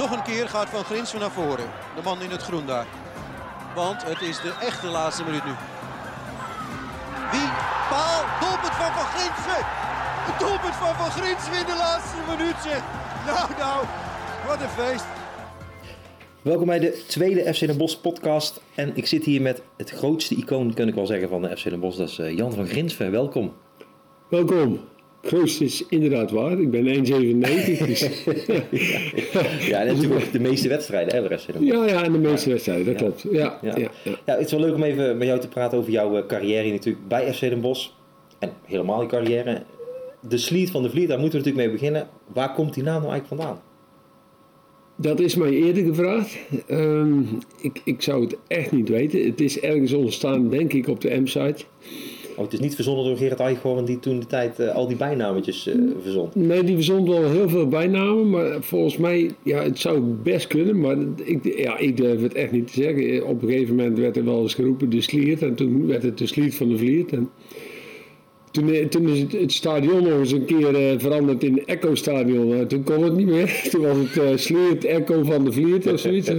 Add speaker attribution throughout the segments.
Speaker 1: Nog een keer gaat Van Grinsven naar voren. De man in het groen daar. Want het is de echte laatste minuut nu. Wie? Paal. Doelpunt van Van Grinsven. Het doelpunt van Van Grinsven in de laatste minuut zeg. Nou, nou. Wat een feest.
Speaker 2: Welkom bij de tweede FC Den Bosch podcast. En ik zit hier met het grootste icoon, kan ik wel zeggen, van de FC Den Bosch. Dat is eh, Jan van Grinsven. Welkom.
Speaker 3: Welkom. Grootste is inderdaad waar. Ik ben 1,97. Dus...
Speaker 2: ja, en natuurlijk de meeste wedstrijden, hè, de Den Bosch.
Speaker 3: Ja, ja, en de meeste wedstrijden, dat klopt. Ja,
Speaker 2: Ja.
Speaker 3: ja. Ja,
Speaker 2: Ja, het is wel leuk om even met jou te praten over jouw eh, carrière natuurlijk bij FC Den Bosch. En helemaal je carrière. De Sleet van de Vliet, daar moeten we natuurlijk mee beginnen. Waar komt die naam nou eigenlijk vandaan?
Speaker 3: Dat is mij eerder gevraagd. Ehm, ik, ik zou het echt niet weten. Het is ergens ontstaan, denk ik, op de M-site.
Speaker 2: Oh, het is niet verzonnen door Gerard Eichhorn die toen de tijd eh, al die bijnametjes eh verzond.
Speaker 3: Nee, die verzond wel heel veel bijnamen, maar volgens mij, ja, het zou best kunnen, maar ik, ja, ik durf het echt niet te zeggen. Op een gegeven moment werd er wel eens geroepen de Sliert en toen werd het de Sliert van de Vliert. En toen, eh, toen is het, het stadion nog eens een keer veranderd in Echo Stadion. Toen kon het niet meer. Toen was het Sliert Echo van de Vliert of zoiets.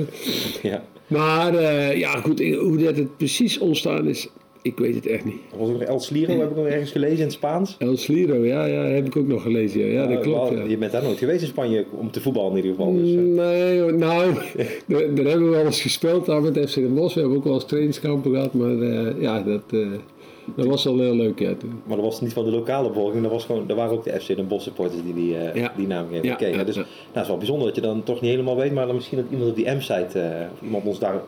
Speaker 2: Ja.
Speaker 3: Maar ja, goed, hoe dat het precies ontstaan is, ik weet het echt niet.
Speaker 2: Was nog El Sliro, heb ik nog ergens gelezen in het Spaans.
Speaker 3: El Sliro, ja, ja, heb ik ook nog gelezen. Ja, ja dat
Speaker 2: Eh,
Speaker 3: klopt.
Speaker 2: wel,
Speaker 3: Ja.
Speaker 2: Je bent daar nooit geweest in Spanje om te voetballen in ieder geval. Dus, eh,
Speaker 3: Nee, nou, daar, hebben we wel eens gespeeld daar met FC Den Bosch. We hebben ook wel eens trainingskampen gehad, maar eh, ja, dat, eh, dat was wel heel leuk. Ja, toen.
Speaker 2: Maar dat was niet van de lokale bevolking, dat, was gewoon, dat waren ook de FC Den Bosch supporters die die, eh,
Speaker 3: Ja.
Speaker 2: die naam geven.
Speaker 3: Ja,
Speaker 2: dus nou, het is wel bijzonder dat je dan toch niet helemaal weet, maar dan misschien dat iemand op die M-site eh, iemand ons daar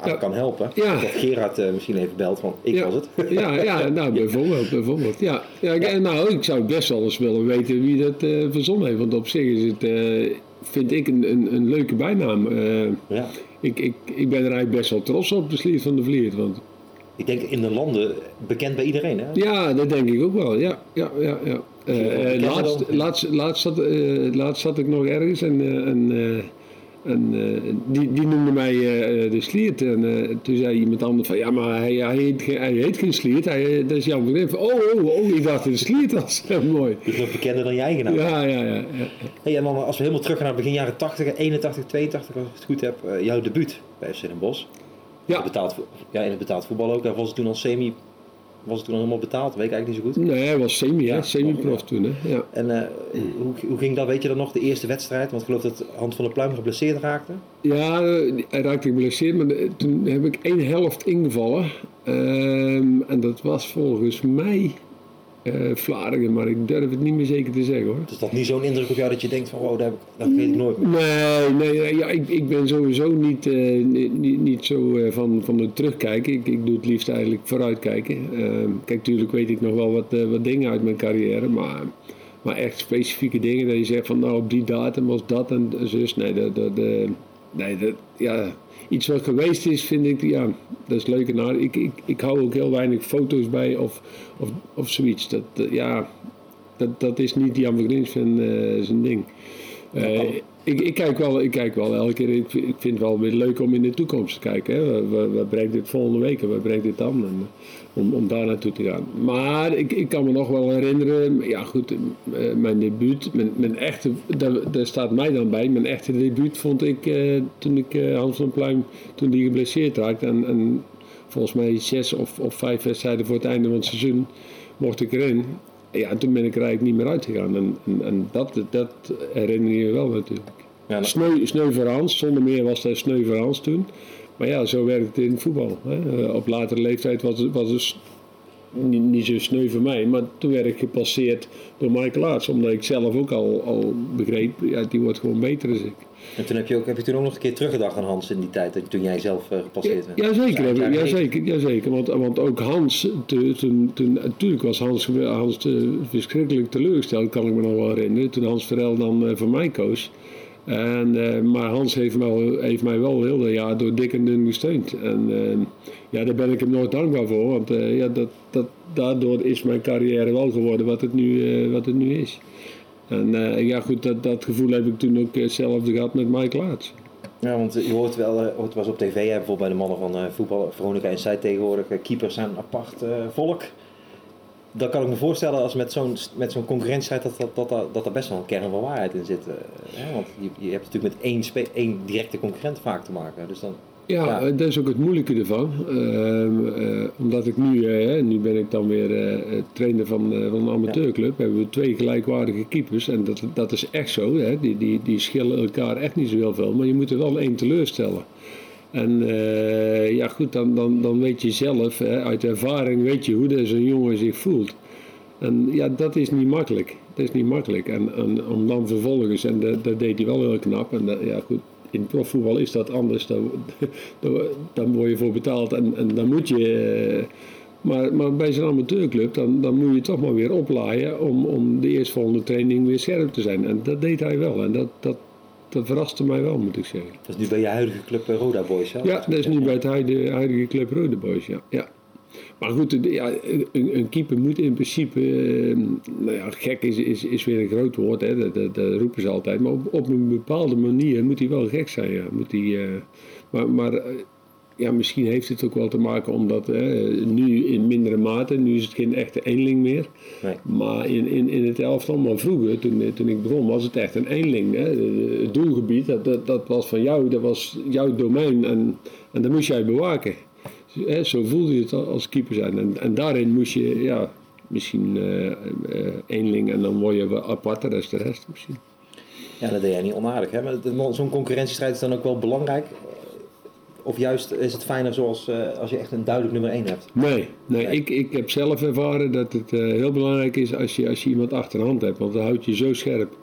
Speaker 2: aan kan helpen. Dat Gerard eh, misschien even belt, van ik was het.
Speaker 3: Ja, ja nou, bijvoorbeeld. bijvoorbeeld. Ja, ja, ik- nou, ik zou best wel eens willen weten wie dat verzonnen heeft. Want op zich is het, vind ik, een, een, een leuke bijnaam.
Speaker 2: Ja.
Speaker 3: ik, ik, ik ben er eigenlijk best wel trots op, de Sliert van de Vliert. Want
Speaker 2: Ik denk in de landen bekend bij iedereen. Hè?
Speaker 3: Ja, dat denk ik ook wel. Ja, ja, ja. ja. Eh, eh, laatst, laatst, laatst, zat, eh, laatst zat ik nog ergens en, en, en die, die noemde mij de Sliert. En toen zei iemand anders van ja, maar hij, hij, heet, geen- hij heet geen Sliert, hij, dat is van Griffen. Oh, oh, oh, ik dacht dat de Sliert was. Mooi.
Speaker 2: Die is nog bekender dan je eigen naam.
Speaker 3: Ja, ja, ja. ja.
Speaker 2: Hey, en dan als we helemaal terug gaan naar begin jaren 80, 81, 82, als ik het goed heb, jouw debuut bij FC Den Bosch.
Speaker 3: Ja.
Speaker 2: Betaald, ja, in het betaald voetbal ook. Daar was het toen al semi, was het toen al helemaal betaald, weet ik eigenlijk niet zo goed.
Speaker 3: Nee, hij was semi, hè?
Speaker 2: Ja,
Speaker 3: Semi-prof toen, hè? Ja.
Speaker 2: En eh, hoe, hoe ging dat, weet je dan nog, de eerste wedstrijd? Want ik geloof dat Hand van der Pluim geblesseerd raakte.
Speaker 3: Ja, hij raakte geblesseerd, maar de- toen heb ik één helft ingevallen. Ehm, en dat was volgens mij Vlaardingen, maar ik durf het niet meer zeker te zeggen hoor.
Speaker 2: Dus dat niet zo'n indruk op jou dat je denkt van, wow, dat, heb ik, dat weet ik nooit meer.
Speaker 3: Nee, nee, nee, ja, ik, ik ben sowieso niet, eh, niet, niet, zo eh, van, van het terugkijken. Ik, ik doe het liefst eigenlijk vooruitkijken. Ehm, kijk, natuurlijk weet ik nog wel wat, wat dingen uit mijn carrière, maar, maar echt specifieke dingen dat je zegt van nou op die datum was dat en zus. Nee, dat, dat, nee dat, ja, iets wat geweest is vind ik, ja, dat is leuk. Nou, ik, ik, ik hou ook heel weinig foto's bij of, of, of zoiets. Dat, eh, ja, dat, dat is niet Jan van Grinsven eh zijn ding. Ik, ik, kijk wel, ik kijk wel elke keer. Ik, ik vind het wel weer leuk om in de toekomst te kijken. Hè. Waar brengt dit volgende week en waar brengt dit dan? Eh, om, om daar naartoe te gaan. Maar ik, ik kan me nog wel herinneren. Ja, goed, eh, mijn debuut. Mijn, mijn echte, daar, staat mij dan bij. Mijn echte debuut vond ik eh, toen ik Hans van Pluim. toen die geblesseerd raakte. En, en volgens mij zes of, of vijf wedstrijden voor het einde van het seizoen mocht ik erin. Ja, en toen ben ik er eigenlijk niet meer uitgegaan. En, en, en dat, dat herinner je me wel natuurlijk.
Speaker 2: Ja,
Speaker 3: Sneu, sneu voor Hans, zonder meer was dat sneu voor Hans toen. Maar ja, zo werkt het in voetbal. Hè. Eh, Op latere leeftijd was het, was het s- niet, niet zo sneu voor mij, maar toen werd ik gepasseerd door Michael Aerts. Omdat ik zelf ook al, al begreep, ja, die wordt gewoon beter dan ik.
Speaker 2: en toen heb je, ook, heb je toen ook nog een keer teruggedacht aan Hans in die tijd, toen jij zelf eh, gepasseerd werd.
Speaker 3: Jazeker,
Speaker 2: Dus
Speaker 3: heb ik-
Speaker 2: eigenlijk
Speaker 3: jazeker, jazeker. Want, want ook Hans, te- toen, toen, natuurlijk was Hans, Hans te- verschrikkelijk teleurgesteld, kan ik me nog wel herinneren. Toen Hans Verel dan eh, voor mij koos. En, eh, maar Hans heeft, heeft mij wel heel dat jaar door dik en dun gesteund. En eh, ja, daar ben ik hem nooit dankbaar voor. Want eh, ja, dat, dat, daardoor is mijn carrière wel geworden wat het nu, wat het nu is. En ja goed, dat, dat gevoel heb ik toen ook hetzelfde gehad met Mike Laats.
Speaker 2: Ja, want je hoort wel, wel eens op tv, bijvoorbeeld bij de mannen van voetbal, Veronica en zij tegenwoordig, keepers zijn een apart volk. Dan kan ik me voorstellen als met zo'n, met zo'n concurrentiestrijd dat, dat, dat, dat, dat er best wel een kern van waarheid in zit. eh, hè? Want je, je hebt natuurlijk met één, spe- één directe concurrent vaak te maken. Dus dan,
Speaker 3: Ja,
Speaker 2: Ja.
Speaker 3: eh, dat is ook het moeilijke ervan. Ehm, eh, omdat ik nu, hè, nu ben ik dan weer trainer van, van een amateurclub, hebben we twee gelijkwaardige keepers. En dat, dat is echt zo. Hè. Die, die, die schillen elkaar echt niet zo heel veel, maar je moet er wel één teleurstellen. En eh, ja goed, dan, dan, dan weet je zelf, hè, uit ervaring weet je hoe zo'n jongen zich voelt. En ja, dat is niet makkelijk. Dat is niet makkelijk. En, en om dan vervolgens, en dat, deed hij wel heel knap. En dat, ja goed, in profvoetbal is dat anders. Dan, dan, dan word je voor betaald en, en dan moet je... eh, maar, maar bij zo'n amateurclub, dan, dan moet je toch maar weer oplaaien om, om de eerstvolgende training weer scherp te zijn. En dat deed hij wel. En dat, dat, dat verraste mij wel, moet ik zeggen.
Speaker 2: dat is nu bij je huidige club eh, Roda Boys. Hè?
Speaker 3: Ja, dat is nu bij het huidige, huidige Club Rode Boys, ja. ja. Maar goed, ja, een, een keeper moet in principe, eh, nou ja, gek is, is, is weer een groot woord, hè, dat, dat, dat roepen ze altijd. Maar op, op een bepaalde manier moet hij wel gek zijn, ja. Moet hij, eh, maar maar eh, ja, misschien heeft het ook wel te maken omdat hè, nu in mindere mate, nu is het geen echte eenling meer.
Speaker 2: Nee.
Speaker 3: Maar in, in, in het elftal, maar vroeger, toen, toen ik begon, was het echt een eenling. Hè. Het doelgebied, dat, dat, dat was van jou, dat was jouw domein en, en dat moest jij bewaken. Hè, zo voelde je het al als keeper zijn. En, en daarin moest je, ja, misschien eh, eh, eenling en dan word je wel aparter als de rest misschien.
Speaker 2: Ja, dat deed jij niet onaardig. Hè? Maar zo'n concurrentiestrijd is dan ook wel belangrijk. Of juist is het fijner zoals eh, als je echt een duidelijk nummer 1 hebt.
Speaker 3: Nee, nee. Ik, ik heb zelf ervaren dat het eh, heel belangrijk is als je, als je iemand achter de hand hebt, want dan houd je zo scherp.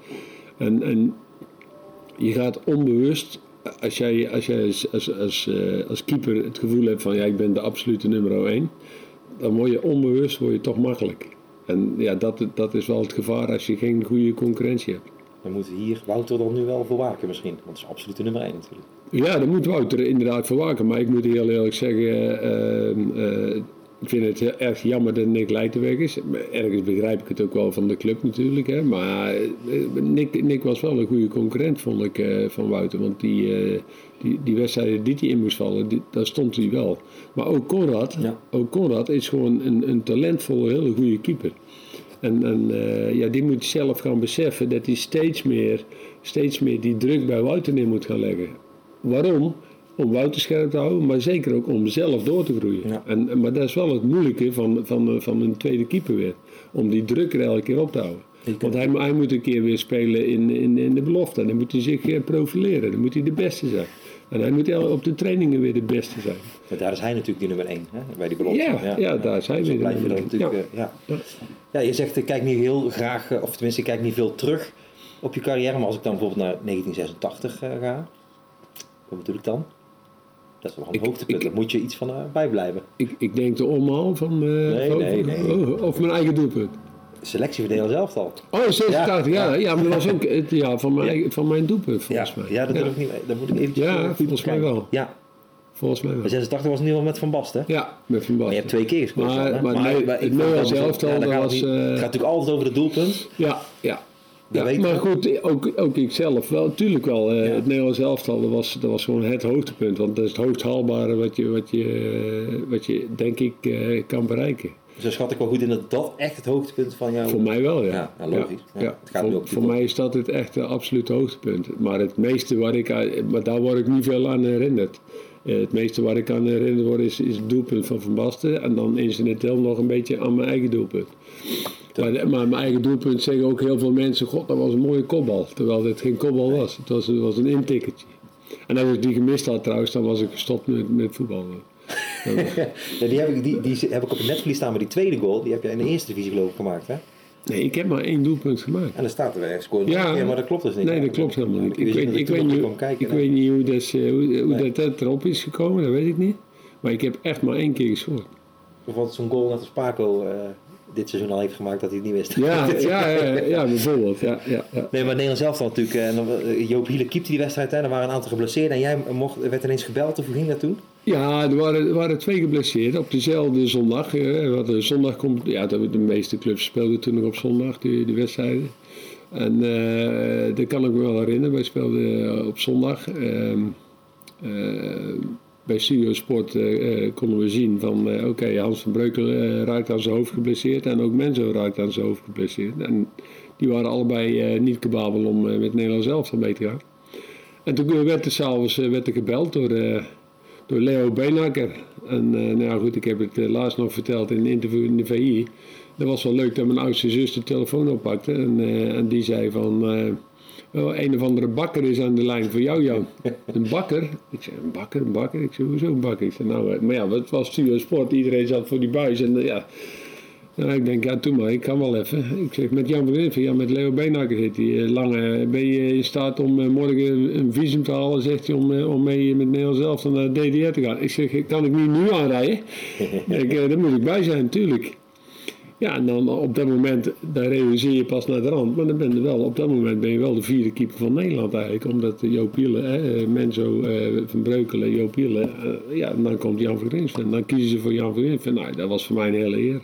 Speaker 3: En, en je gaat onbewust, als jij, als, jij als, als, als, eh, als keeper het gevoel hebt van ja, ik ben de absolute nummer 1, dan word je onbewust word je toch makkelijk. En ja, dat, dat is wel het gevaar als je geen goede concurrentie hebt.
Speaker 2: Dan moet hier Wouter dan nu wel voor waken misschien. Want dat is absoluut de nummer 1 natuurlijk.
Speaker 3: Ja, daar moet Wouter inderdaad voor waken. Maar ik moet heel eerlijk zeggen, eh, eh, ik vind het erg jammer dat Nick Leijten weg is. Ergens begrijp ik het ook wel van de club natuurlijk. Hè. Maar eh, Nick, Nick was wel een goede concurrent, vond ik, eh, van Wouter. Want die, eh, die, die wedstrijden die hij in moest vallen, die, daar stond hij wel. Maar ook Conrad,
Speaker 2: Ja.
Speaker 3: ook Conrad is gewoon een, een talentvolle, hele goede keeper. En, en eh, ja, die moet zelf gaan beseffen dat hij steeds meer, steeds meer die druk bij Wouter neer moet gaan leggen. Waarom? Om Wouter scherp te houden, maar zeker ook om zelf door te groeien.
Speaker 2: Ja.
Speaker 3: En, maar dat is wel het moeilijke van, van, van een tweede keeper weer. Om die druk er elke keer op te houden. Want hij, hij moet een keer weer spelen in, in, in de belofte. Dan moet hij zich eh, profileren. Dan moet hij de beste zijn. En hij moet op de trainingen weer de beste zijn.
Speaker 2: Maar daar is hij natuurlijk die nummer 1 hè? bij die belofte.
Speaker 3: Ja, ja, daar is hij
Speaker 2: Dus
Speaker 3: weer
Speaker 2: blijf je dan natuurlijk. eh, ja. Ja. je zegt ik kijk niet heel graag, eh, of tenminste ik kijk niet veel terug op je carrière. Maar als ik dan bijvoorbeeld naar 1986 eh, ga, wat bedoel ik dan? Dat is wel een
Speaker 3: Ik-
Speaker 2: hoogtepunt. Daar moet je iets van eh, bijblijven.
Speaker 3: Ik, ik denk de omhaal van...
Speaker 2: Nee, nee, nee.
Speaker 3: oh, of mijn eigen doelpunt.
Speaker 2: Selectie verdelen zelf al.
Speaker 3: Oh, 86, ja,
Speaker 2: Ja,
Speaker 3: ja, maar dat was ook het jaar van mijn, van mijn doelpunt, volgens
Speaker 2: ja,
Speaker 3: mij.
Speaker 2: ja, dat, Doe ik niet, dat moet ik eventjes
Speaker 3: Ja,
Speaker 2: eh,
Speaker 3: volgens mij wel.
Speaker 2: Ja,
Speaker 3: Volgens mij
Speaker 2: maar
Speaker 3: wel.
Speaker 2: 86 was in ieder geval met Van Basten.
Speaker 3: Ja, met Van
Speaker 2: Maar je hebt twee keer gescoord.
Speaker 3: Maar-
Speaker 2: dan, hè?
Speaker 3: maar nee,
Speaker 2: ik
Speaker 3: het elftal,
Speaker 2: dan
Speaker 3: dat
Speaker 2: het
Speaker 3: eh,
Speaker 2: Het gaat natuurlijk altijd over het doelpunt.
Speaker 3: Ja, ja. Ja, maar goed, ook, ook ik zelf wel, natuurlijk wel. eh,
Speaker 2: Ja.
Speaker 3: Het Nederlands elftal, dat was, dat was gewoon het hoogtepunt. Want dat is het hoogst haalbare wat je, wat je, wat je denk ik, kan bereiken.
Speaker 2: Dus schat ik wel goed in dat dat echt het hoogtepunt van jou
Speaker 3: Voor mij wel, ja.
Speaker 2: Ja, ja, logisch. Ja,
Speaker 3: Ja,
Speaker 2: het gaat nu
Speaker 3: voor, mij is dat het echt een absoluut hoogtepunt. Maar het meeste waar ik aan, maar daar word ik niet veel aan herinnerd. Eh, het meeste waar ik aan herinnerd word is, is het doelpunt van Van Basten. En dan incidenteel nog een beetje aan mijn eigen doelpunt. Maar, maar mijn eigen doelpunt zeggen ook heel veel mensen: God, dat was een mooie kopbal. Terwijl het geen kopbal was. Het was, het was een intikkertje. En als ik die gemist had trouwens, dan was ik gestopt met, met voetballen.
Speaker 2: Ja, die, heb ik, die, die heb ik op het netvlies staan, maar die tweede goal, die heb jij in de eerste divisie geloof ik gemaakt. Hè?
Speaker 3: Nee, ik heb maar één doelpunt gemaakt.
Speaker 2: En dan staat er weer scoren.
Speaker 3: Ja.
Speaker 2: Ja, maar dat klopt dus niet.
Speaker 3: Nee, dat klopt helemaal niet. Ik weet, ik weet niet,
Speaker 2: kijken,
Speaker 3: ik weet niet hoe, eh, hoe, hoe
Speaker 2: Nee.
Speaker 3: dat, erop is gekomen, dat weet ik niet. Maar ik heb echt maar één keer gescoord.
Speaker 2: Bijvoorbeeld zo'n goal net als Paco eh, dit seizoen al heeft gemaakt dat hij het niet wist.
Speaker 3: Ja, ja, ja, ja, bijvoorbeeld. Ja, ja, ja.
Speaker 2: Nee, maar Nederland zelf dan natuurlijk. eh, En eh, Joop Hiele keepte die wedstrijd. Hè, er waren een aantal geblesseerd. En jij mocht, werd ineens gebeld. Of hoe ging dat toen?
Speaker 3: Ja, er waren, er waren twee geblesseerd op dezelfde zondag. eh, wat de zondag komt, ja, de, de meeste clubs speelden toen nog op zondag, de, de wedstrijden. En eh, dat kan ik me wel herinneren. Wij speelden eh, op zondag. ehm, eh, bij Studio Sport eh, eh, konden we zien van eh, oké, Hans van Breukelen raakt aan zijn hoofd geblesseerd en ook Menzo raakt aan zijn hoofd geblesseerd. En die waren allebei niet kababel om met Nederland zelf mee te gaan. En toen werd er s'avonds werd er gebeld door, door Leo Beenhakker. En nou goed, ik heb het laatst nog verteld in een interview in de VI. Dat was wel leuk dat mijn oudste zus de telefoon oppakte en, en die zei van Oh, een of andere bakker is aan de lijn voor jou, Jan. Een bakker? Ik zei, een bakker, een bakker? Ik zei, hoezo een bakker? Ik zei, nou, eh, maar ja, het was studio sport. Iedereen zat voor die buis. En uh, ja, nou, ik denk, ja, doe maar, ik kan wel even. Ik zeg, met Jan van Riffen, ja, met Leo Beenhakker zit hij. Uh, lange, ben je in staat om morgen een visum te halen, zegt hij, om, om mee met Nederland zelf naar DDR te gaan. Ik zeg, kan ik niet nu aanrijden? ik, daar moet ik bij zijn, natuurlijk. Ja, en dan op dat moment, daar realiseer je pas naar de rand. Maar dan ben je wel, op dat moment ben je wel de vierde keeper van Nederland eigenlijk. Omdat Joop Hiele, Menzo uh, van Breukelen, Joop Hiele, ja, dan komt Jan van Grinsven. Dan kiezen ze voor Jan van Grinsven. Nou, dat was voor mij een hele eer.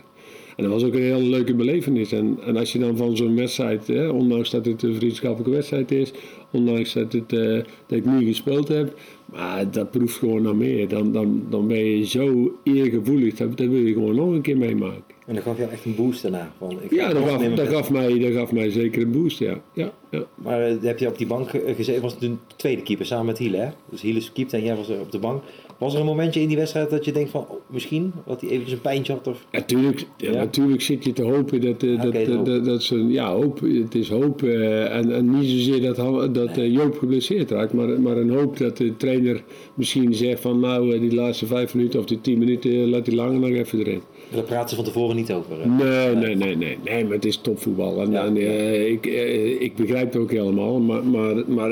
Speaker 3: En dat was ook een hele leuke belevenis. En, en als je dan van zo'n wedstrijd, hè, ondanks dat het een vriendschappelijke wedstrijd is, ondanks dat, het, uh, dat ik niet gespeeld heb, maar dat proeft gewoon naar meer. Dan, dan, dan ben je zo eergevoelig, dat, dat wil je gewoon nog een keer meemaken.
Speaker 2: En dat gaf jou echt een boost daarna?
Speaker 3: ik ja, dat gaf, dat, gaf mij, dat gaf mij zeker een boost, ja. ja, ja.
Speaker 2: Maar uh, heb je op die bank gezeten, was de tweede keeper samen met Hiele, hè? Dus Hiele keept en jij was op de bank. Was er een momentje in die wedstrijd dat je denkt van, oh, misschien, dat hij eventjes een pijntje had? Of...
Speaker 3: Natuurlijk, ja, natuurlijk zit je te hopen dat, uh, dat, dat, dat, dat, ze, ja, hoop, het is hoop. Uh, en, en niet zozeer dat, dat nee. Joop geblesseerd raakt, maar, maar een hoop dat de trainer misschien zegt van, nou, die laatste vijf minuten of die tien minuten, laat die langer nog even erin.
Speaker 2: Daar praten ze van tevoren niet over.
Speaker 3: Nee, nee, nee, nee, nee, maar het is topvoetbal. En, en uh, ik, uh, ik begrijp het ook helemaal, maar, maar, maar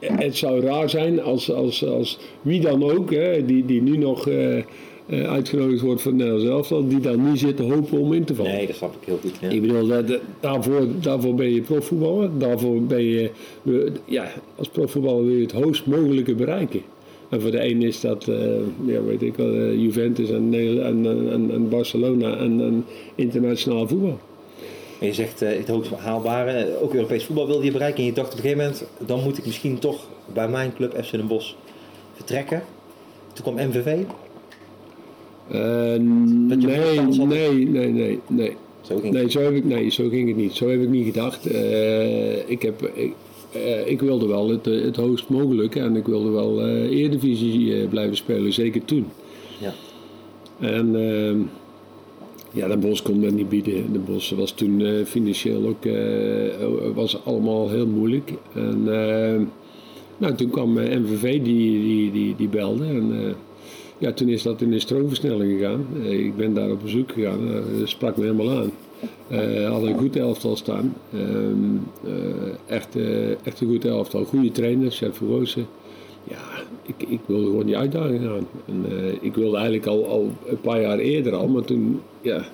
Speaker 3: het zou raar zijn als, als, als wie dan ook, hè, die, die nu nog uh, uitgenodigd wordt voor Nederland zelf, die daar niet zit te hopen om in te vallen.
Speaker 2: Nee, dat snap ik heel goed. Ja.
Speaker 3: Ik bedoel, dat, daarvoor, daarvoor ben je profvoetballer, daarvoor ben je, ja, als profvoetballer wil je het hoogst mogelijke bereiken. En voor de een is dat, uh, ja, weet ik wel, Juventus en, en, en, en Barcelona en, en internationaal voetbal.
Speaker 2: En je zegt uh, het hoogst haalbare, ook Europees voetbal wilde je bereiken. En je dacht op een gegeven moment, dan moet ik misschien toch bij mijn club FC Den Bosch vertrekken. Toen kwam MVV.
Speaker 3: Uh, nee, nee, nee, nee, nee. Zo ging nee, zo heb ik, nee, zo ging het niet. Zo heb ik niet gedacht. Uh, ik, heb, ik, uh, ik, wilde wel het, het hoogst mogelijke en ik wilde wel Eredivisie blijven spelen, zeker toen.
Speaker 2: Ja.
Speaker 3: En ehm, ja, de Bos kon dat niet bieden. De Bos was toen uh, financieel ook uh, was allemaal heel moeilijk. En uh, nou, toen kwam MVV die, die, die, die belde. En ja, toen is dat in een stroomversnelling gegaan. ik ben daar op bezoek gegaan. dat sprak me helemaal aan. Uh, had een goed elftal staan. Ehm, echt, echt een goed elftal. Goede trainer, Chef Rozen. Ja, ik, ik wilde gewoon die uitdaging aan. En, uh, ik wilde eigenlijk al, al een paar jaar eerder al, maar toen, ja.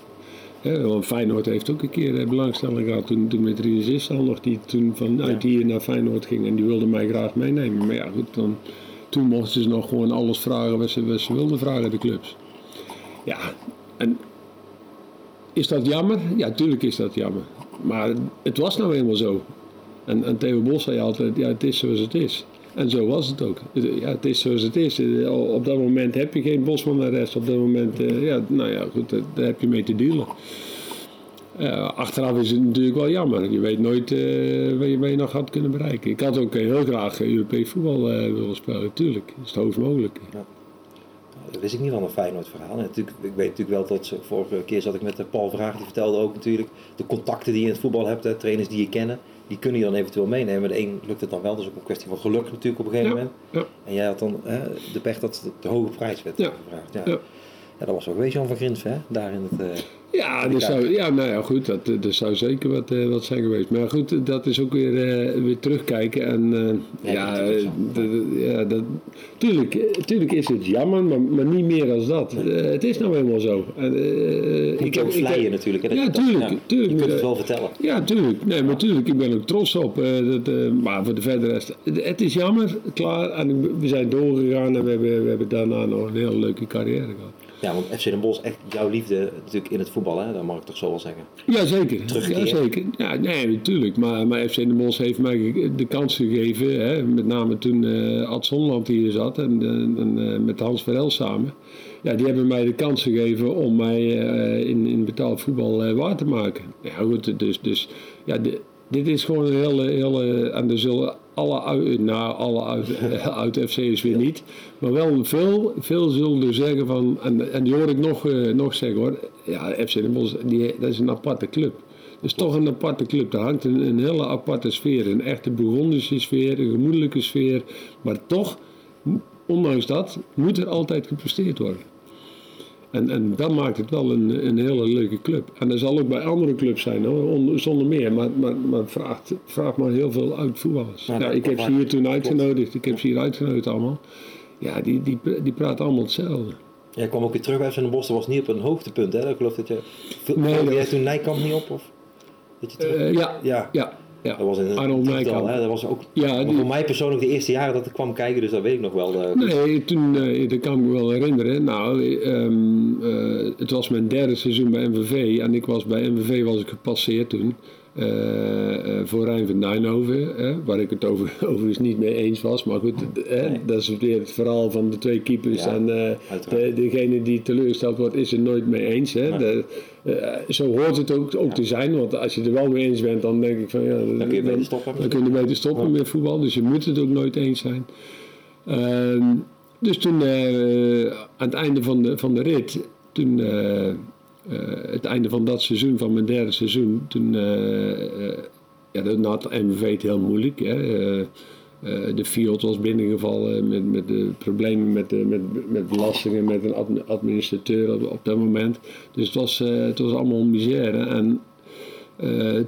Speaker 3: Hè, want Feyenoord heeft ook een keer uh, belangstelling gehad toen, toen met Rinus al nog, die toen vanuit ja. hier naar Feyenoord ging en die wilde mij graag meenemen. Maar ja, goed, dan, toen mochten ze nog gewoon alles vragen wat ze, wat ze wilden vragen, de clubs. Ja, en is dat jammer? Ja, tuurlijk is dat jammer. Maar het was nou eenmaal zo. En, en Theo Bos zei altijd, ja, het is zoals het is. En zo was het ook. Ja, het is zoals het is. Op dat moment heb je geen Bosman naar rest. Op dat moment, eh, ja, nou ja, goed, daar heb je mee te dealen. Achteraf is het natuurlijk wel jammer. Je weet nooit waar, je, waar, nog had kunnen bereiken. Ik had ook heel graag Europees voetbal willen spelen, tuurlijk. Dat is het hoogst mogelijk. Ja.
Speaker 2: Dat wist ik niet van een Feyenoord verhaal. natuurlijk, ik weet natuurlijk wel dat vorige keer zat ik met Paul Vraag, die vertelde ook natuurlijk de contacten die je in het voetbal hebt, trainers die je kennen die kunnen je dan eventueel meenemen. De een lukt het dan wel, is ook een kwestie van geluk natuurlijk op een gegeven moment.
Speaker 3: Ja.
Speaker 2: En jij had dan hè, de pech dat de hoge prijs werd gevraagd. Ja. Ja. dat was ook wees Jan van Grins, hè? Daar in het... Uh,
Speaker 3: ja, dat zou, ja, nou ja, goed, dat, dat zou zeker wat, uh, wat zijn geweest. Maar goed, dat is ook weer, uh, weer terugkijken. En uh, ja, ja dat, tuurlijk, tuurlijk is het jammer, maar, maar niet meer dan dat. Het is nou eenmaal zo.
Speaker 2: ik heb vleien natuurlijk. Hè,
Speaker 3: ja, tuurlijk. Ja, tuurlijk
Speaker 2: je kunt het wel vertellen.
Speaker 3: Ja, tuurlijk. Nee, maar tuurlijk, ik ben ook trots op. dat, maar voor de verdere rest, het is jammer, klaar. En we zijn doorgegaan en we hebben, we hebben daarna nog een hele leuke carrière gehad.
Speaker 2: Ja, want FC Den Bosch echt jouw liefde natuurlijk in het voetbal, hè? dat mag ik toch zo wel zeggen.
Speaker 3: Jazeker,
Speaker 2: Terugkeer.
Speaker 3: ja, zeker. Ja, nee, natuurlijk. Maar, maar FC Den Bosch heeft mij de kans gegeven, hè, met name toen eh Ad Zonland hier zat en, eh, en eh, met Hans Verel samen. Ja, die hebben mij de kans gegeven om mij in, in betaald voetbal waar te maken. Ja, goed, dus, dus ja, de- dit is gewoon een hele, hele en er zullen alle, nou, alle uit, uit FC's weer niet, maar wel veel, veel zullen er zeggen van, en, en die hoor ik nog, eh, nog zeggen hoor, ja, FC Den Bosch, die, dat is een aparte club. Dat is toch een aparte club. Daar hangt een, een hele aparte sfeer. Een echte Burgondische sfeer, een gemoedelijke sfeer. Maar toch, ondanks dat, moet er altijd gepresteerd worden. En, en dat maakt het wel een, een hele leuke club. En dat zal ook bij andere clubs zijn, hoor, on- zonder meer. Maar, maar, maar vraagt, vraagt maar heel veel uit voetballers.
Speaker 2: Ja,
Speaker 3: ik heb ze hier toen uitgenodigd. Ik heb ze hier uitgenodigd allemaal. Ja, die, die, die praten allemaal hetzelfde.
Speaker 2: Jij kwam ook weer terug bij FC Den Bosch, dat was niet op een hoogtepunt, hè? Ik geloof dat je...
Speaker 3: Nee,
Speaker 2: Nee,
Speaker 3: dat
Speaker 2: jij toen Nijkamp niet op? Of? Dat je terug...
Speaker 3: Eh, ja,
Speaker 2: ja.
Speaker 3: ja, ja.
Speaker 2: Dat was
Speaker 3: Arnold
Speaker 2: hè? Dat was ook
Speaker 3: Ja,
Speaker 2: maar
Speaker 3: die-
Speaker 2: voor mij persoonlijk de eerste jaren dat ik kwam kijken, dus dat weet ik nog wel. eh,
Speaker 3: Nee, toen, eh, dat kan ik me wel herinneren. Nou, ehm, eh, het was mijn derde seizoen bij MVV en ik was bij MVV was ik gepasseerd toen. Eh, voor Rijn van Duinhoven, hè, waar ik het over, overigens niet mee eens was. Maar goed,
Speaker 2: Nee.
Speaker 3: dat is weer het verhaal van de twee keepers.
Speaker 2: Ja,
Speaker 3: en eh, de, degene die teleurgesteld wordt, is er nooit mee eens. Hè.
Speaker 2: Nee.
Speaker 3: De- eh, zo hoort het ook, ook te zijn, want als je er wel mee eens bent, dan denk ik van ja,
Speaker 2: Dan kun je beter stoppen.
Speaker 3: dan kun je beter stoppen met voetbal, dus je moet het ook nooit eens zijn. Ehm, dus toen, aan het einde van de, van de rit, toen, het einde van dat seizoen, van mijn derde seizoen, toen ja, dat had MVV het heel moeilijk. Hè. Eh, eh, de Fiat was binnengevallen met, met de problemen met, de, met, met belastingen, met een admi- administrateur op, dat moment. Dus het was, eh, het was allemaal misère. En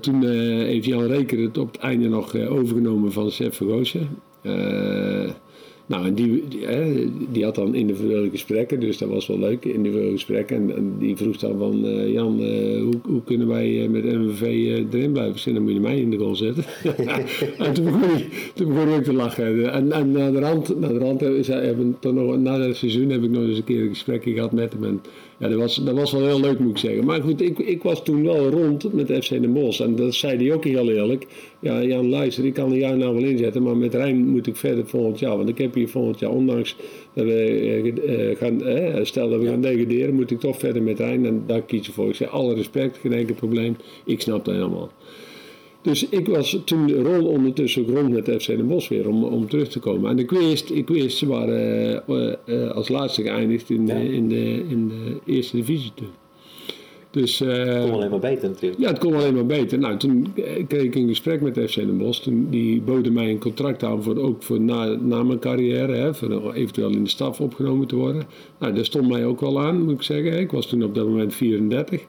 Speaker 3: toen heeft Jan Reker het op het einde nog overgenomen van Sef Vergoosje. Nou, en die, die, hè, die had dan individuele gesprekken, dus dat was wel leuk, individuele gesprekken. En, en die vroeg dan van, eh, Jan, eh, hoe, hoe kunnen wij eh, met MVV erin blijven? Zei, dan moet je mij in de goal zetten. en toen begon, ik, toen begon ik te lachen. En, en na de rand, na de rand hebben, nog, na het seizoen heb ik nog eens een keer een gesprekje gehad met hem. En, ja, dat was, dat was wel heel leuk, moet ik zeggen. Maar goed, ik, ik was toen wel rond met FC Den Bosch. En dat zei hij ook heel eerlijk. Ja, Jan, luister, ik kan er jou nou wel inzetten. Maar met Rijn moet ik verder volgend jaar. Want ik heb hier volgend jaar, ondanks dat we eh, eh, gaan, eh, stel dat we gaan degraderen, moet ik toch verder met Rijn. En daar kies ik voor. Ik zei, alle respect, geen enkel probleem. Ik snap dat helemaal. Dus ik was toen rol ondertussen rond met FC Den Bosch weer om, om terug te komen. En ik wist, ik wist ze waren eh, eh, als laatste geëindigd in de, in de, in de eerste divisie toen. Dus eh,
Speaker 2: kon alleen maar beter natuurlijk.
Speaker 3: ja, het kon alleen maar beter. Nou, toen eh, kreeg ik een gesprek met FC Den Bosch. Toen, die boden mij een contract aan voor, ook voor na, na mijn carrière. Hè, voor eventueel in de staf opgenomen te worden. Nou, dat stond mij ook wel aan, moet ik zeggen. Ik was toen op dat moment 34.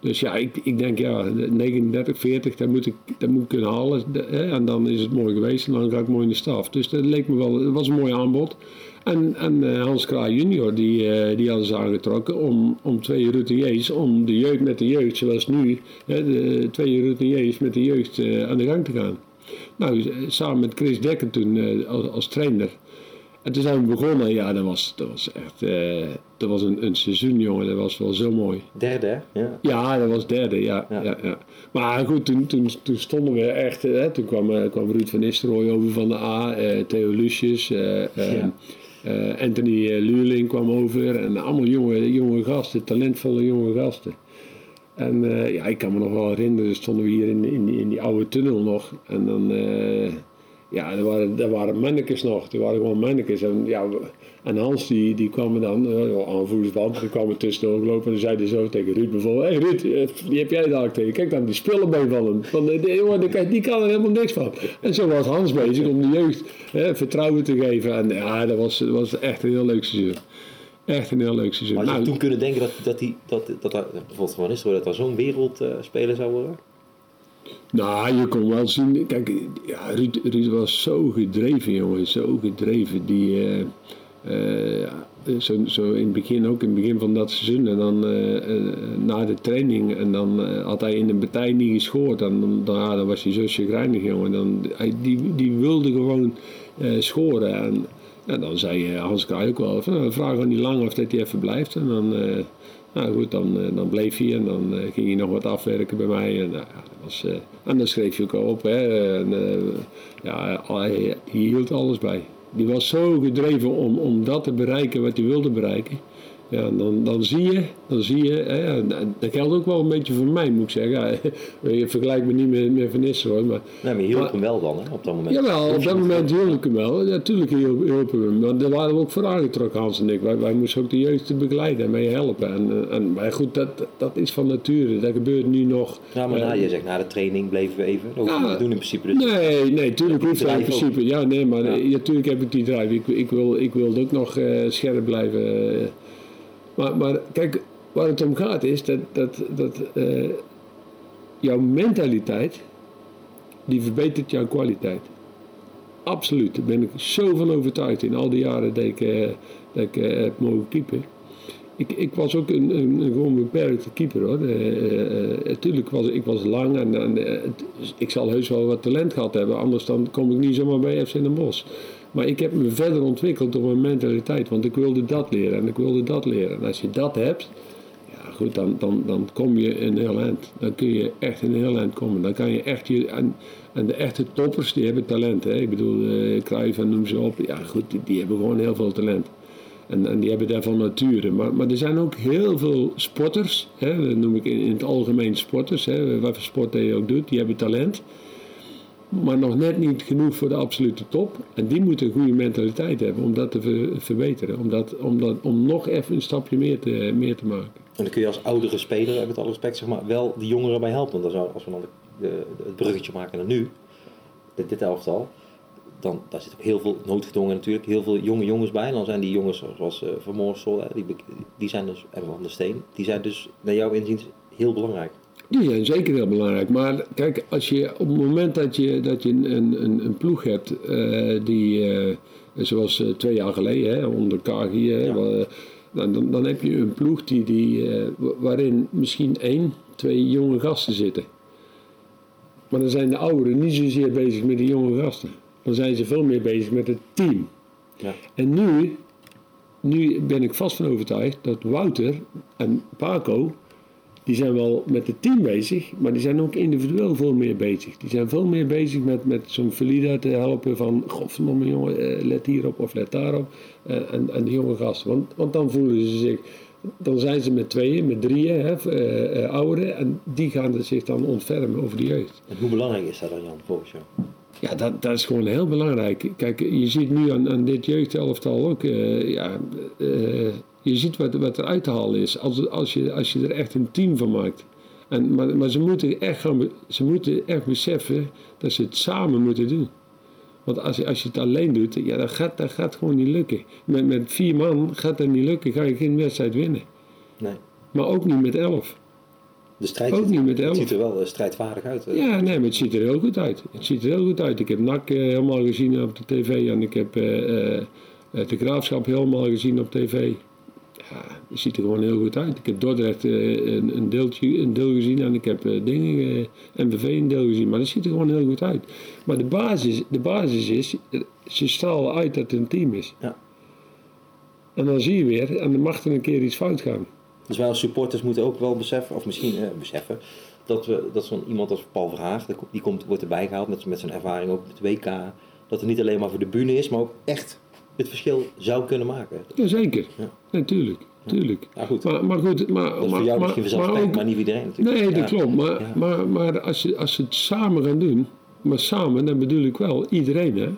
Speaker 3: Dus ja, ik, ik denk ja, 39, 40, dat moet ik, dat moet ik kunnen halen. Hè, En dan is het mooi geweest en dan ga ik mooi in de staf. Dus dat leek me wel, het was een mooi aanbod. En, en eh, Hans Kraai junior, die, eh, die hadden ze aangetrokken om, om twee routiniers, om de jeugd met de jeugd, zoals nu, hè, de twee routiniers met de jeugd eh, aan de gang te gaan. Nou, samen met Chris Dekker toen als, als trainer. En toen zijn we begonnen, ja, dat was, dat was echt, eh, dat was een, een seizoen, jongen, dat was wel zo mooi.
Speaker 2: Derde, hè? Ja.
Speaker 3: Ja, dat was derde, ja.
Speaker 2: Ja.
Speaker 3: ja. ja, Maar goed, toen, toen, toen stonden we echt... eh, Hè, toen kwam, eh, kwam Ruud van Nistelrooy over van de A, eh, Theo Lucius, eh, eh,
Speaker 2: Ja.
Speaker 3: eh, Anthony eh, Luurling kwam over. En allemaal jonge, jonge gasten, talentvolle jonge gasten. En eh, ja, ik kan me nog wel herinneren, stonden we hier in, in, die- in die oude tunnel nog. En dan, eh, ja, er waren, er waren mannekes nog. Er waren gewoon mannekes. En, ja, en Hans die, die kwam er dan, uh, aanvoersband, die kwam er tussendoor gelopen. En dan zei hij zo tegen Ruud bijvoorbeeld, hé hey Ruud, eh, die heb jij daar tegen. Kijk dan, die spullenbeen van hem. Van, jongen, die, kan- die kan er helemaal niks van. En zo was Hans bezig om de jeugd hè, vertrouwen te geven. En ja, dat was, dat was echt een heel leuk seizoen. Echt een heel leuk seizoen.
Speaker 2: Maar had je
Speaker 3: Nou,
Speaker 2: toen kunnen denken dat, dat, die, dat, dat, dat bijvoorbeeld van Nistelrooy dat er zo'n wereldspeler zou worden?
Speaker 3: Nou, je kon wel zien. Kijk, Ruud, was zo gedreven, jongen. Zo gedreven. Die, eh, eh, zo, zo in het begin ook, in het begin van dat seizoen. En dan eh, na de training. En dan had hij in de partij niet gescoord. Dan, dan, dan was hij zo chagrijnig, jongen. Dan, hij, die, die wilde gewoon scoren. En, dan zei Hans Kraai ook wel, nou, vraag niet lang of dat hij even blijft. En dan, nou goed, dan, eh, dan bleef hij en dan eh, ging hij nog wat afwerken bij mij. En, nou, was, eh, en dan schreef je ook op. Hè. Ja, hij, hij hield alles bij. Die was zo gedreven om, om dat te bereiken wat hij wilde bereiken. Ja, dan, dan zie je, dan zie je, hè, dat geldt ook wel een beetje voor mij, moet ik zeggen. Ja, je vergelijkt me niet met, met Van Nistelrooy, maar
Speaker 2: Nee, maar je
Speaker 3: Maar-
Speaker 2: hem wel dan, hè, op dat moment.
Speaker 3: Jawel, op dat moment hielp ik hem wel. Ja, Natuurlijk hielp hielp ik hem. Maar daar waren we ook voor aangetrokken, Hans en ik. Wij, wij moesten ook de jeugd begeleiden en mee helpen. En, eh, en, maar goed, dat, dat is van nature. Dat gebeurt nu nog.
Speaker 2: Ja, maar na, je zegt na de training bleven we even. Dat we
Speaker 3: Ja.
Speaker 2: doen in principe. Dus
Speaker 3: Nee, nee, tuurlijk hoeft dat in
Speaker 2: ook.
Speaker 3: principe. Ja, nee, maar
Speaker 2: Ja.
Speaker 3: eh, ja, heb ik die drive. Ik, ik, wil, ik wil ook nog scherp blijven. Maar, kijk, waar het om gaat is dat, dat, dat eh, jouw mentaliteit, die verbetert jouw kwaliteit. Absoluut, daar ben ik zo van overtuigd in al die jaren dat ik, eh, dat ik eh, heb mogen keeper. Ik, ik was ook een, een, een gewoon beperkte keeper hoor. Natuurlijk was ik was lang en, en ik zal heus wel wat talent gehad hebben, anders dan kom ik niet zomaar bij FC Den Bosch. Maar ik heb me verder ontwikkeld door mijn mentaliteit, want ik wilde dat leren en ik wilde dat leren. En als je dat hebt, ja goed, dan, dan, dan kom je een heel eind. Dan kun je echt een heel eind komen. Dan kan je echt je, en, de echte toppers, die hebben talent. Hè? Ik bedoel, eh Cruijff en noem ze op. Ja goed, die, hebben gewoon heel veel talent. En, en die hebben daar van nature. Maar, maar er zijn ook heel veel sporters, hè, dat noem ik in, in het algemeen sporters, hè, wat voor sport je ook doet, die hebben talent. Maar nog net niet genoeg voor de absolute top. En die moeten een goede mentaliteit hebben om dat te ver- verbeteren. Om, dat, om, dat, om nog even een stapje meer te, meer te maken.
Speaker 2: En dan kun je als oudere speler, met alle respect, zeg maar, wel die jongeren bij helpen. Want als we dan de, de- het bruggetje maken naar nu, dit, elftal, dan daar zit ook heel veel noodgedwongen natuurlijk, heel veel jonge jongens bij. En dan zijn die jongens zoals eh Van die, die zijn dus, en Van der Steen, die zijn dus naar jouw inziens heel belangrijk.
Speaker 3: Die zijn zeker heel belangrijk. Maar kijk, als je op het moment dat je, dat je een, een, een ploeg hebt eh, die, eh, zoals eh, twee jaar geleden, hè, onder Kagi, hè,
Speaker 2: Ja.
Speaker 3: dan, dan, dan heb je een ploeg die, die, wa- waarin misschien één, twee jonge gasten zitten. Maar dan zijn de ouderen niet zozeer bezig met de jonge gasten. Dan zijn ze veel meer bezig met het team.
Speaker 2: Ja.
Speaker 3: En nu, nu ben ik vast van overtuigd dat Wouter en Paco, die zijn wel met het team bezig, maar die zijn ook individueel veel meer bezig. Die zijn veel meer bezig met, met zo'n Valida te helpen van, godverdomme jongen, eh, let hierop of let daarop. Eh, en, en de jonge gasten, want, want dan voelen ze zich, dan zijn ze met tweeën, met drieën, hè, eh, ouderen, en die gaan zich dan ontfermen over de jeugd.
Speaker 2: En hoe belangrijk is dat dan, Jan, volgens jou?
Speaker 3: Ja, dat, dat is gewoon heel belangrijk. Kijk, je ziet nu aan, aan dit jeugdelftal ook, ja, je ziet wat, wat er uit te halen is. Als, als, je, als je er echt een team van maakt. En, maar maar ze, moeten echt gaan, ze moeten echt beseffen dat ze het samen moeten doen. Want als je, als je het alleen doet, ja, dat, gaat, dat gaat gewoon niet lukken. Met, met vier man gaat dat niet lukken, ga je geen wedstrijd winnen.
Speaker 2: Nee.
Speaker 3: Maar ook niet met elf.
Speaker 2: De strijd
Speaker 3: Ook
Speaker 2: ziet,
Speaker 3: niet met
Speaker 2: het
Speaker 3: elf.
Speaker 2: ziet er wel strijdvaardig uit.
Speaker 3: Ja, nee, maar het ziet er heel goed uit. Het ziet er heel goed uit. Ik heb NAC eh, helemaal gezien op de tv en ik heb eh, eh, de Graafschap helemaal gezien op tv. Ja, het ziet er gewoon heel goed uit. Ik heb Dordrecht eh, een, een, deeltje, een deel gezien en ik heb eh, dingen, eh, MVV een deel gezien. Maar het ziet er gewoon heel goed uit. Maar de basis, de basis is, eh, ze stralen uit dat het een team is.
Speaker 2: Ja.
Speaker 3: En dan zie je weer, en dan mag er een keer iets fout gaan.
Speaker 2: Dus wij als supporters moeten ook wel beseffen, of misschien eh, beseffen, dat, we, dat zo'n iemand als Paul Verhaag, die, die komt, wordt erbij gehaald met, met zijn ervaring ook met het WK, dat het niet alleen maar voor de bühne is, maar ook echt het verschil zou kunnen maken.
Speaker 3: Jazeker,
Speaker 2: Ja.
Speaker 3: natuurlijk. Tuurlijk.
Speaker 2: Ja, goed.
Speaker 3: Maar, maar goed, maar,
Speaker 2: Dat is
Speaker 3: maar,
Speaker 2: voor jou
Speaker 3: maar,
Speaker 2: misschien
Speaker 3: maar ook-
Speaker 2: maar niet voor iedereen natuurlijk.
Speaker 3: Nee, dat klopt. Maar, maar, maar als, je, als ze het samen gaan doen, maar samen, dan bedoel ik wel iedereen, hè?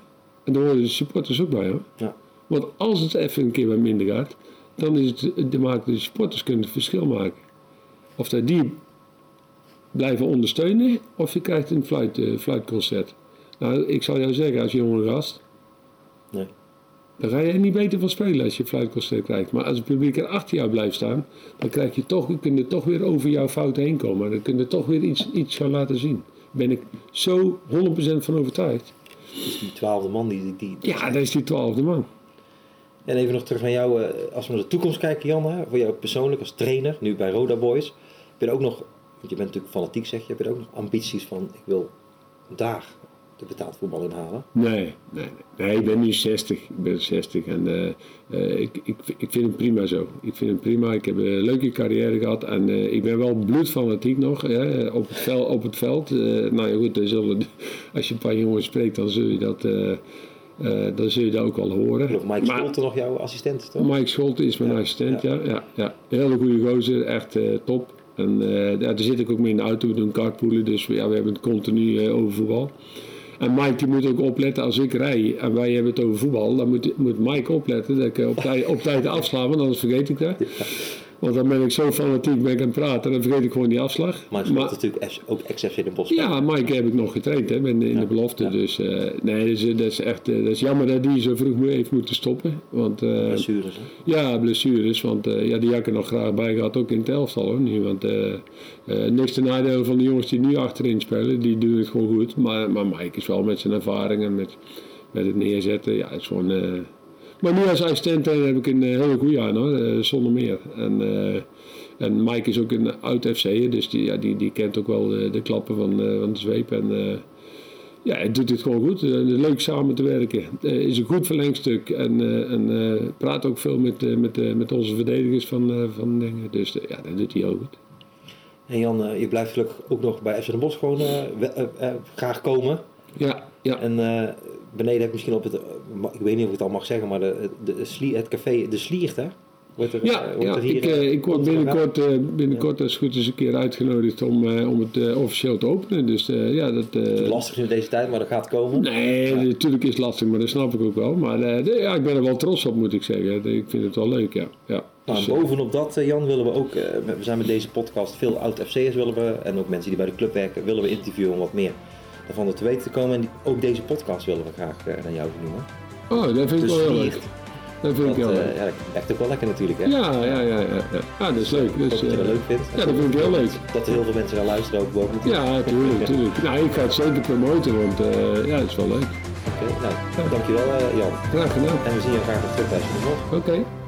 Speaker 3: En daar horen de supporters ook bij, hoor.
Speaker 2: Ja.
Speaker 3: Want als het even een keer wat minder gaat, dan is het, de, maken de supporters kunnen het verschil maken. Of dat die blijven ondersteunen, of je krijgt een fluit, eh, fluitconcert. Nou, ik zal jou zeggen, als jonge gast,
Speaker 2: Nee.
Speaker 3: Dan ga je er niet beter van spelen als je fluitconcert krijgt. Maar als het publiek er achter jou blijft staan, dan krijg je toch, je kunt er toch weer over jouw fout heen komen. Dan kun je toch weer iets, iets gaan laten zien. Daar ben ik zo 100% van overtuigd.
Speaker 2: Dus die twaalfde man, die, die, die-
Speaker 3: Ja, dat is die twaalfde man.
Speaker 2: En even nog terug naar jou, eh, als we naar de toekomst kijken, Jan, voor jou persoonlijk als trainer, nu bij Roda Boys. Heb je ook nog, want je bent natuurlijk fanatiek zeg je, heb je ook nog ambities van, ik wil daar de betaald voetbal inhalen.
Speaker 3: Nee, nee, nee. nee ik ben nu 60. Ik ben 60 en uh, uh, ik, ik, ik vind het prima zo. Ik vind het prima. Ik heb een leuke carrière gehad en uh, ik ben wel bloedfanatiek nog hè, op, het veld, op het veld. nou ja, goed, zullen, als je een paar jongens spreekt, dan zul je dat. dan zul je dat ook al horen.
Speaker 2: Mike maar, Scholte nog jouw assistent, toch?
Speaker 3: Mike Scholte is mijn ja, assistent, ja. ja, ja, Hele goede gozer, echt top. En daar zit ik ook mee in de auto, we doen carpoolen, dus ja, we hebben het continu over voetbal. En Mike moet ook opletten als ik rij en wij hebben het over voetbal, dan moet, moet Mike opletten dat ik op tijd, op tijd want anders vergeet ik dat. Want dan ben ik zo fanatiek ben ik aan het praten, dan vergeet ik gewoon die afslag.
Speaker 2: Maar het is natuurlijk ook ex in de bos.
Speaker 3: Ja, Mike heb ik nog getraind hè, in, in de belofte. Dus uh, nee, dat is, dat is echt uh, dat is jammer dat die zo vroeg heeft moeten stoppen. Want, uh,
Speaker 2: blessures hè?
Speaker 3: Ja, blessures. Want ja, die had ik er nog graag bij gehad, ook in het elftal hoor. Nu, want niks te nadeel van de jongens die nu achterin spelen, die doen het gewoon goed. Maar, maar Mike is wel met zijn ervaring en met, met het neerzetten, ja, het is gewoon maar nu als assistent heb ik een eh, hele goede aan hoor, eh, zonder meer. En, en Mike is ook een oud FC'er, dus die, ja, die, die kent ook wel de, de klappen van, van de zweep. En ja, hij doet het gewoon goed. leuk samen te werken. is een goed verlengstuk en, en praat ook veel met, met, met onze verdedigers van, van dingen. Dus ja, dat doet hij ook goed.
Speaker 2: En Jan, je blijft gelukkig ook nog bij FC Den Bosch gewoon graag komen.
Speaker 3: Ja, ja.
Speaker 2: En beneden heb je misschien op het, ik weet niet of ik het al mag zeggen, maar de, de, het café De Sliert, hè?
Speaker 3: Wordt er, ja, wordt ja er hier, ik, uh, ik word binnenkort, uh, binnenkort als goed is een keer uitgenodigd om, uh, om het officieel te openen. Dus, ja, dat,
Speaker 2: het is lastig in deze tijd, maar dat gaat komen.
Speaker 3: Nee, natuurlijk is het lastig, maar dat snap ik ook wel. Maar de, ja, ik ben er wel trots op, moet ik zeggen. Ik vind het wel leuk, ja. ja.
Speaker 2: Nou, dus, bovenop dat, Jan, willen we ook, we zijn met deze podcast veel oud-FC'ers willen we, en ook mensen die bij de club werken, willen we interviewen om wat meer daarvan te weten te komen. En ook deze podcast willen we graag uh, naar jou noemen.
Speaker 3: Oh, dat vind ik dus wel heel leuk. Dat vind ik wel leuk.
Speaker 2: Ja, dat werkt ook wel lekker natuurlijk, hè?
Speaker 3: Ja, ja, ja. ja, ja. Ah, dat is leuk. Dus,
Speaker 2: dat je het leuk vindt.
Speaker 3: Ja, dat vind ik heel leuk.
Speaker 2: Dat er heel veel mensen gaan luisteren ook boven.
Speaker 3: Ja, natuurlijk, natuurlijk. Nou, ik ga het zeker promoten, want ja, het is wel leuk.
Speaker 2: Oké, okay, nou, ja. dankjewel Jan.
Speaker 3: Graag gedaan.
Speaker 2: En we zien je graag nog terug bij Oké.
Speaker 3: Okay.